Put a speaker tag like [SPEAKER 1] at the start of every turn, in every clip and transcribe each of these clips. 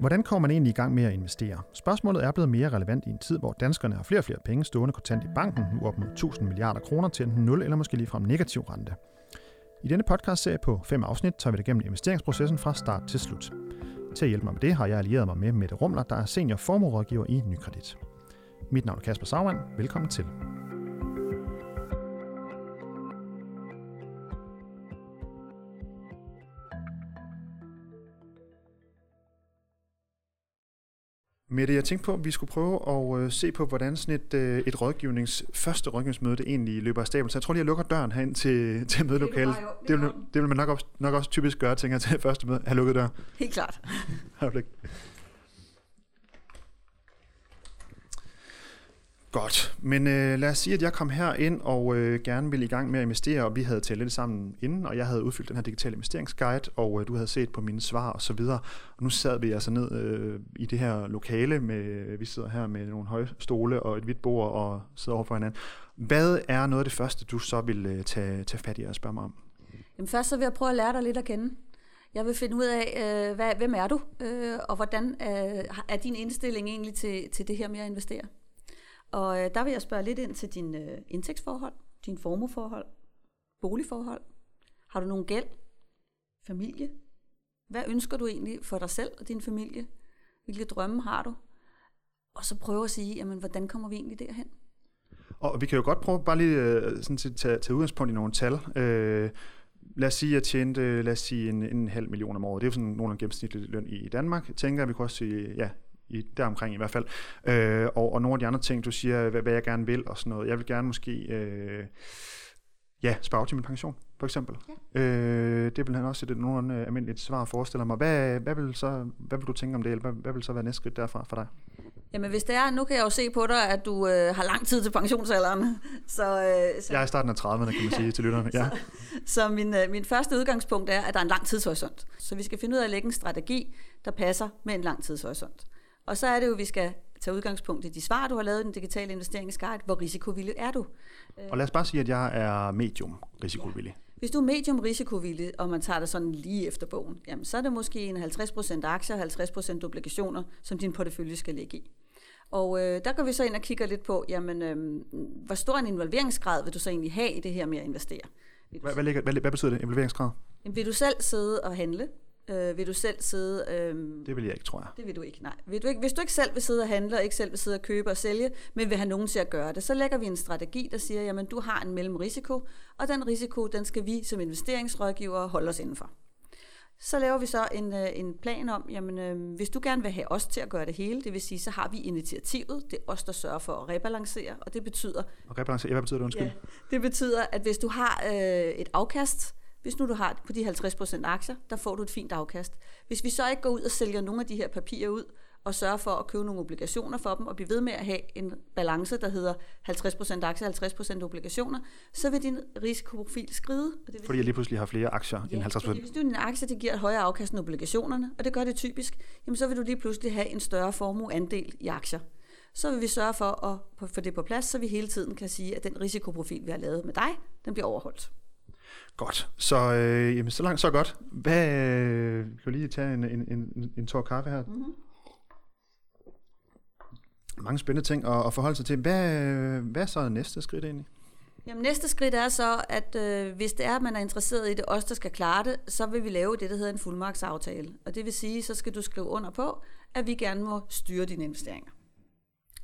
[SPEAKER 1] Hvordan kommer man egentlig i gang med at investere? Spørgsmålet er blevet mere relevant i en tid, hvor danskerne har flere og flere penge stående kontant i banken, nu op mod 1000 milliarder kroner til enten 0 eller måske ligefrem negativ rente. I denne podcast-serie på fem afsnit tager vi det gennem investeringsprocessen fra start til slut. Til at hjælpe mig med det har jeg allieret mig med Mette Rumler, der er senior formuerådgiver i Nykredit. Mit navn er Kasper Sagmann. Velkommen til. Mette, jeg tænkte på, at vi skulle prøve at øh, se på, hvordan sådan et, øh, et rådgivnings, første rådgivningsmøde det egentlig løber af stablen. Så jeg tror lige, jeg lukker døren herind til, til mødelokalet. Det, det, vil, det vil man nok også, nok også typisk gøre, tænker jeg, til første møde. Har lukket dør?
[SPEAKER 2] Helt klart.
[SPEAKER 1] Godt, men øh, lad os sige, at jeg kom her ind og øh, gerne ville i gang med at investere, og vi havde talt lidt sammen inden, og jeg havde udfyldt den her digitale investeringsguide, og øh, du havde set på mine svar og så videre. Og nu sad vi altså ned øh, i det her lokale, med, vi sidder her med nogle høje stole og et hvidt bord og sidder over for hinanden. Hvad er noget af det første, du så vil øh, tage, tage fat i og spørge mig om?
[SPEAKER 2] Jamen først så vil jeg prøve at lære dig lidt at kende. Jeg vil finde ud af, øh, hvad, hvem er du, øh, og hvordan øh, er din indstilling egentlig til, til det her med at investere? Og øh, der vil jeg spørge lidt ind til din øh, indtægtsforhold, din formueforhold, boligforhold. Har du nogen gæld? Familie? Hvad ønsker du egentlig for dig selv og din familie? Hvilke drømme har du? Og så prøve at sige, jamen, hvordan kommer vi egentlig derhen?
[SPEAKER 1] Og vi kan jo godt prøve bare lige øh, sådan at tage, tage udgangspunkt i nogle tal. Øh, lad os sige, at jeg tjente lad os sige, en, en halv million om året. Det er jo sådan nogenlunde gennemsnitlig løn i, Danmark. Danmark. Tænker jeg, vi kunne også sige, ja, i deromkring i hvert fald. Øh, og, og nogle af de andre ting, du siger, hvad, hvad jeg gerne vil og sådan noget. Jeg vil gerne måske, øh, ja, spare til min pension, for eksempel. Ja. Øh, det vil han også et nogle almindeligt svar forestiller mig. Hvad, hvad, vil så, hvad vil du tænke om det, eller hvad, hvad vil så være næste skridt derfra for dig?
[SPEAKER 2] Jamen hvis det er, nu kan jeg jo se på dig, at du øh, har lang tid til pensionsalderen. Så, øh,
[SPEAKER 1] så, jeg er i starten af 30'erne, kan man sige, til lytterne. Ja.
[SPEAKER 2] så så min, øh, min første udgangspunkt er, at der er en lang tidshorisont. Så vi skal finde ud af at lægge en strategi, der passer med en lang tidshorisont. Og så er det jo, at vi skal tage udgangspunkt i de svar, du har lavet i den digitale investeringsguide. Hvor risikovillig er du?
[SPEAKER 1] Og lad os bare sige, at jeg er medium risikovillig. Ja.
[SPEAKER 2] Hvis du er medium risikovillig, og man tager det sådan lige efter bogen, jamen, så er det måske en 50% aktier, 50% obligationer, som din portefølje skal ligge i. Og øh, der går vi så ind og kigger lidt på, jamen, øh, hvor stor en involveringsgrad vil du så egentlig have i det her med at investere?
[SPEAKER 1] Hvad, hvad, ligger, hvad, hvad betyder det, involveringsgrad?
[SPEAKER 2] Jamen, vil du selv sidde og handle? Øh, vil du selv sidde... Øh,
[SPEAKER 1] det vil jeg ikke, tror jeg.
[SPEAKER 2] Det vil du ikke, nej. Vil du ikke, hvis du ikke selv vil sidde og handle, og ikke selv vil sidde og købe og sælge, men vil have nogen til at gøre det, så lægger vi en strategi, der siger, jamen du har en mellemrisiko, og den risiko, den skal vi som investeringsrådgiver holde os indenfor. Så laver vi så en, øh, en plan om, jamen øh, hvis du gerne vil have os til at gøre det hele, det vil sige, så har vi initiativet, det er os, der sørger for at rebalancere, og det betyder...
[SPEAKER 1] Og rebalancere, hvad betyder det, undskyld? Ja,
[SPEAKER 2] det betyder, at hvis du har øh, et afkast, hvis nu du har på de 50% aktier, der får du et fint afkast. Hvis vi så ikke går ud og sælger nogle af de her papirer ud, og sørger for at købe nogle obligationer for dem, og blive ved med at have en balance, der hedder 50% aktier, 50% obligationer, så vil din risikoprofil skride.
[SPEAKER 1] Og det vil fordi jeg lige pludselig har flere aktier ja, end 50%?
[SPEAKER 2] Fordi hvis du en aktie, det giver et højere afkast end obligationerne, og det gør det typisk, jamen så vil du lige pludselig have en større formueandel i aktier. Så vil vi sørge for at få det på plads, så vi hele tiden kan sige, at den risikoprofil, vi har lavet med dig, den bliver overholdt.
[SPEAKER 1] Godt. Så, øh, jamen, så langt, så godt. Hvad, øh, kan du lige tage en, en, en, en tår kaffe her? Mm-hmm. Mange spændende ting at, at forholde sig til. Hvad, hvad er så næste skridt egentlig?
[SPEAKER 2] Jamen, næste skridt er så, at øh, hvis det er, at man er interesseret i det, os der skal klare det, så vil vi lave det, der hedder en fuldmagtsaftale. Og det vil sige, så skal du skrive under på, at vi gerne må styre dine investeringer.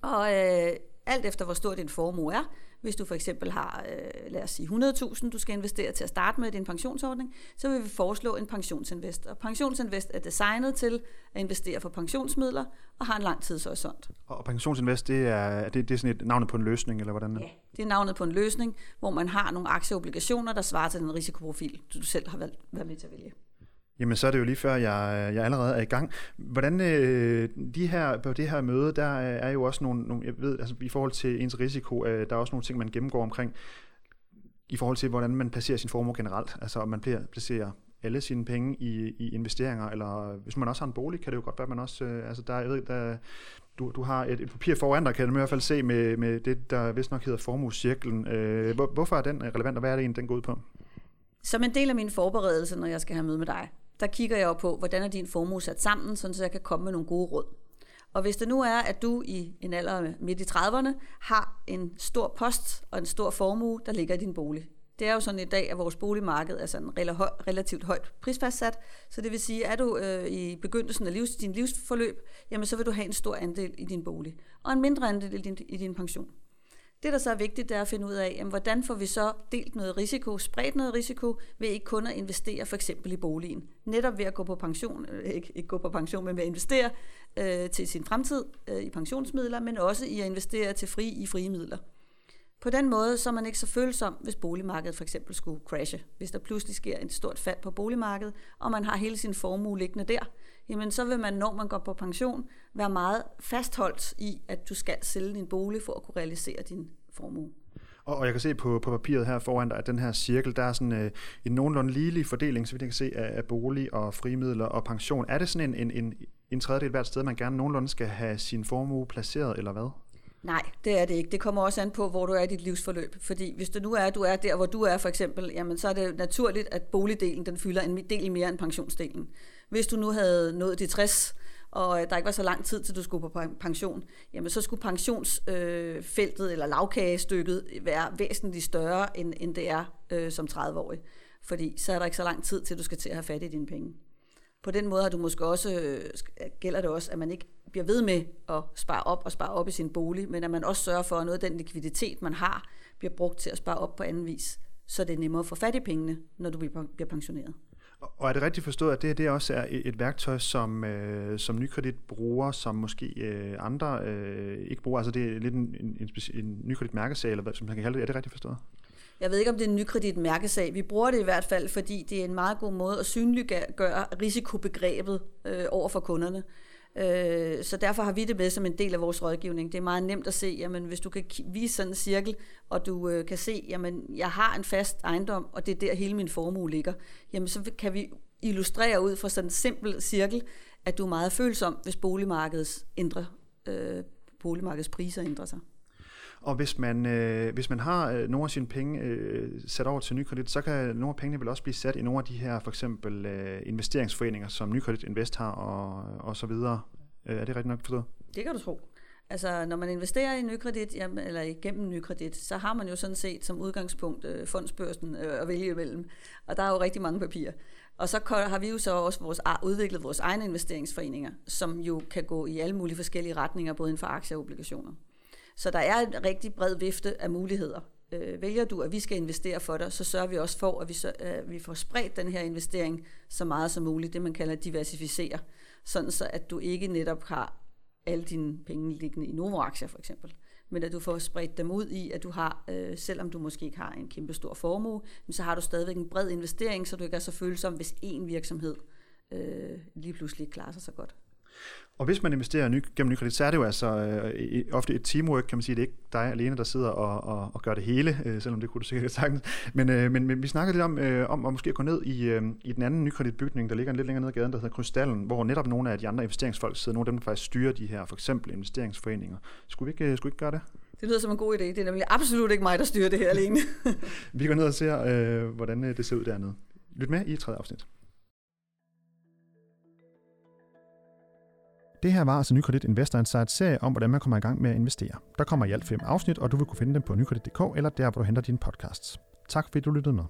[SPEAKER 2] Og øh, alt efter hvor stor din formue er, hvis du for eksempel har, øh, lad os sige 100.000, du skal investere til at starte med din pensionsordning, så vil vi foreslå en pensionsinvest. Og pensionsinvest er designet til at investere for pensionsmidler og har en lang tidshorisont.
[SPEAKER 1] Og pensionsinvest, det er, det, det er sådan et navnet på en løsning, eller hvordan?
[SPEAKER 2] Ja, det er navnet på en løsning, hvor man har nogle aktieobligationer, der svarer til den risikoprofil, du selv har valgt, været med til at vælge.
[SPEAKER 1] Jamen, så er det jo lige før, jeg, øh, jeg allerede er i gang. Hvordan øh, de her, på det her møde, der øh, er jo også nogle, nogle jeg ved, altså i forhold til ens risiko, øh, der er også nogle ting, man gennemgår omkring, i forhold til, hvordan man placerer sin formue generelt. Altså, om man placerer alle sine penge i, i investeringer, eller hvis man også har en bolig, kan det jo godt være, at man også, øh, altså der, jeg ved, der, du, du har et, et papir foran dig, kan du i hvert fald se med, med det, der vist nok hedder formuescirklen. Øh, hvor, hvorfor er den øh, relevant, og hvad er det egentlig, den går ud på?
[SPEAKER 2] Som en del af min forberedelse, når jeg skal have møde med dig, der kigger jeg jo på, hvordan er din formue sat sammen, så jeg kan komme med nogle gode råd. Og hvis det nu er, at du i en alder midt i 30'erne har en stor post og en stor formue, der ligger i din bolig. Det er jo sådan i dag, at vores boligmarked er sådan relativt højt prisfastsat, så det vil sige, at er du øh, i begyndelsen af livs, din livsforløb, jamen så vil du have en stor andel i din bolig, og en mindre andel i din, i din pension. Det, der så er vigtigt, det er at finde ud af, jamen, hvordan får vi så delt noget risiko, spredt noget risiko, ved ikke kun at investere for eksempel i boligen. Netop ved at gå på pension, øh, ikke, ikke gå på pension, men ved at investere øh, til sin fremtid øh, i pensionsmidler, men også i at investere til fri i frie midler. På den måde så er man ikke så følsom, hvis boligmarkedet for eksempel skulle crashe. Hvis der pludselig sker et stort fald på boligmarkedet, og man har hele sin formue liggende der, jamen så vil man, når man går på pension, være meget fastholdt i, at du skal sælge din bolig for at kunne realisere din formue.
[SPEAKER 1] Og, og jeg kan se på, på papiret her foran dig, at den her cirkel, der er sådan øh, en nogenlunde ligelig fordeling, så vi kan se, af, af bolig og frimidler og pension. Er det sådan en, en, en, en tredjedel hvert sted, man gerne nogenlunde skal have sin formue placeret, eller hvad?
[SPEAKER 2] Nej, det er det ikke. Det kommer også an på, hvor du er i dit livsforløb. Fordi hvis du nu er, du er der, hvor du er for eksempel, jamen så er det naturligt, at boligdelen den fylder en del mere end pensionsdelen. Hvis du nu havde nået de 60, og øh, der ikke var så lang tid til du skulle på pension, jamen så skulle pensionsfeltet øh, eller lavkagestykket være væsentligt større, end, end det er øh, som 30-årig. Fordi så er der ikke så lang tid til, du skal til at have fat i dine penge. På den måde har du måske også, øh, gælder det også, at man ikke bliver ved med at spare op og spare op i sin bolig, men at man også sørger for, at noget af den likviditet, man har, bliver brugt til at spare op på anden vis, så det er nemmere at få fat i pengene, når du bliver pensioneret.
[SPEAKER 1] Og er det rigtigt forstået, at det, her det også er et værktøj, som, øh, som nykredit bruger, som måske øh, andre øh, ikke bruger? Altså det er lidt en, en, en, en nykredit mærkesag, eller hvad som man kan kalde det. Er det rigtigt forstået?
[SPEAKER 2] Jeg ved ikke, om det er en nykredit mærkesag. Vi bruger det i hvert fald, fordi det er en meget god måde at synliggøre risikobegrebet øh, over for kunderne. Øh, så derfor har vi det med som en del af vores rådgivning. Det er meget nemt at se, jamen hvis du kan vise sådan en cirkel, og du øh, kan se, jamen jeg har en fast ejendom, og det er der hele min formue ligger, jamen så kan vi illustrere ud fra sådan en simpel cirkel, at du er meget følsom, hvis boligmarkedets, ændrer, øh, boligmarkedets priser ændrer sig.
[SPEAKER 1] Og hvis man, øh, hvis man har øh, nogle af sine penge øh, sat over til Nykredit, så kan nogle af pengene vel også blive sat i nogle af de her for eksempel øh, investeringsforeninger, som Nykredit Invest har og, og så videre. Øh, er det rigtigt nok forstået?
[SPEAKER 2] Det kan du tro. Altså, når man investerer i nykredit, jamen, eller igennem nykredit, så har man jo sådan set som udgangspunkt øh, fondsbørsen øh, at vælge imellem. Og der er jo rigtig mange papirer. Og så har vi jo så også vores, udviklet vores egne investeringsforeninger, som jo kan gå i alle mulige forskellige retninger, både inden for aktier og obligationer. Så der er en rigtig bred vifte af muligheder. Øh, vælger du, at vi skal investere for dig, så sørger vi også for, at vi, så, øh, vi får spredt den her investering så meget som muligt, det man kalder diversificere, sådan så at du ikke netop har alle dine penge liggende i Novo-aktier for eksempel, men at du får spredt dem ud i, at du har, øh, selvom du måske ikke har en kæmpe stor formue, så har du stadigvæk en bred investering, så du ikke er så følsom, hvis én virksomhed øh, lige pludselig klarer sig så godt.
[SPEAKER 1] Og hvis man investerer ny, gennem nykredit, så er det jo altså øh, ofte et teamwork, kan man sige. Det er ikke dig alene, der sidder og, og, og gør det hele, øh, selvom det kunne du sikkert sagtens. Men, øh, men, men vi snakker lidt om, øh, om at måske gå ned i, øh, i den anden nykreditbygning, der ligger lidt længere ned ad gaden, der hedder Krystallen, hvor netop nogle af de andre investeringsfolk sidder, nogle af dem, der faktisk styrer de her, for eksempel investeringsforeninger. Skulle vi ikke, skulle vi ikke gøre det?
[SPEAKER 2] Det lyder som en god idé. Det er nemlig absolut ikke mig, der styrer det her alene.
[SPEAKER 1] vi går ned og ser, øh, hvordan øh, det ser ud dernede. Lyt med i tredje afsnit. Det her var altså Nykredit Investor Insight serie om, hvordan man kommer i gang med at investere. Der kommer i alt fem afsnit, og du vil kunne finde dem på nykredit.dk eller der, hvor du henter dine podcasts. Tak fordi du lyttede med.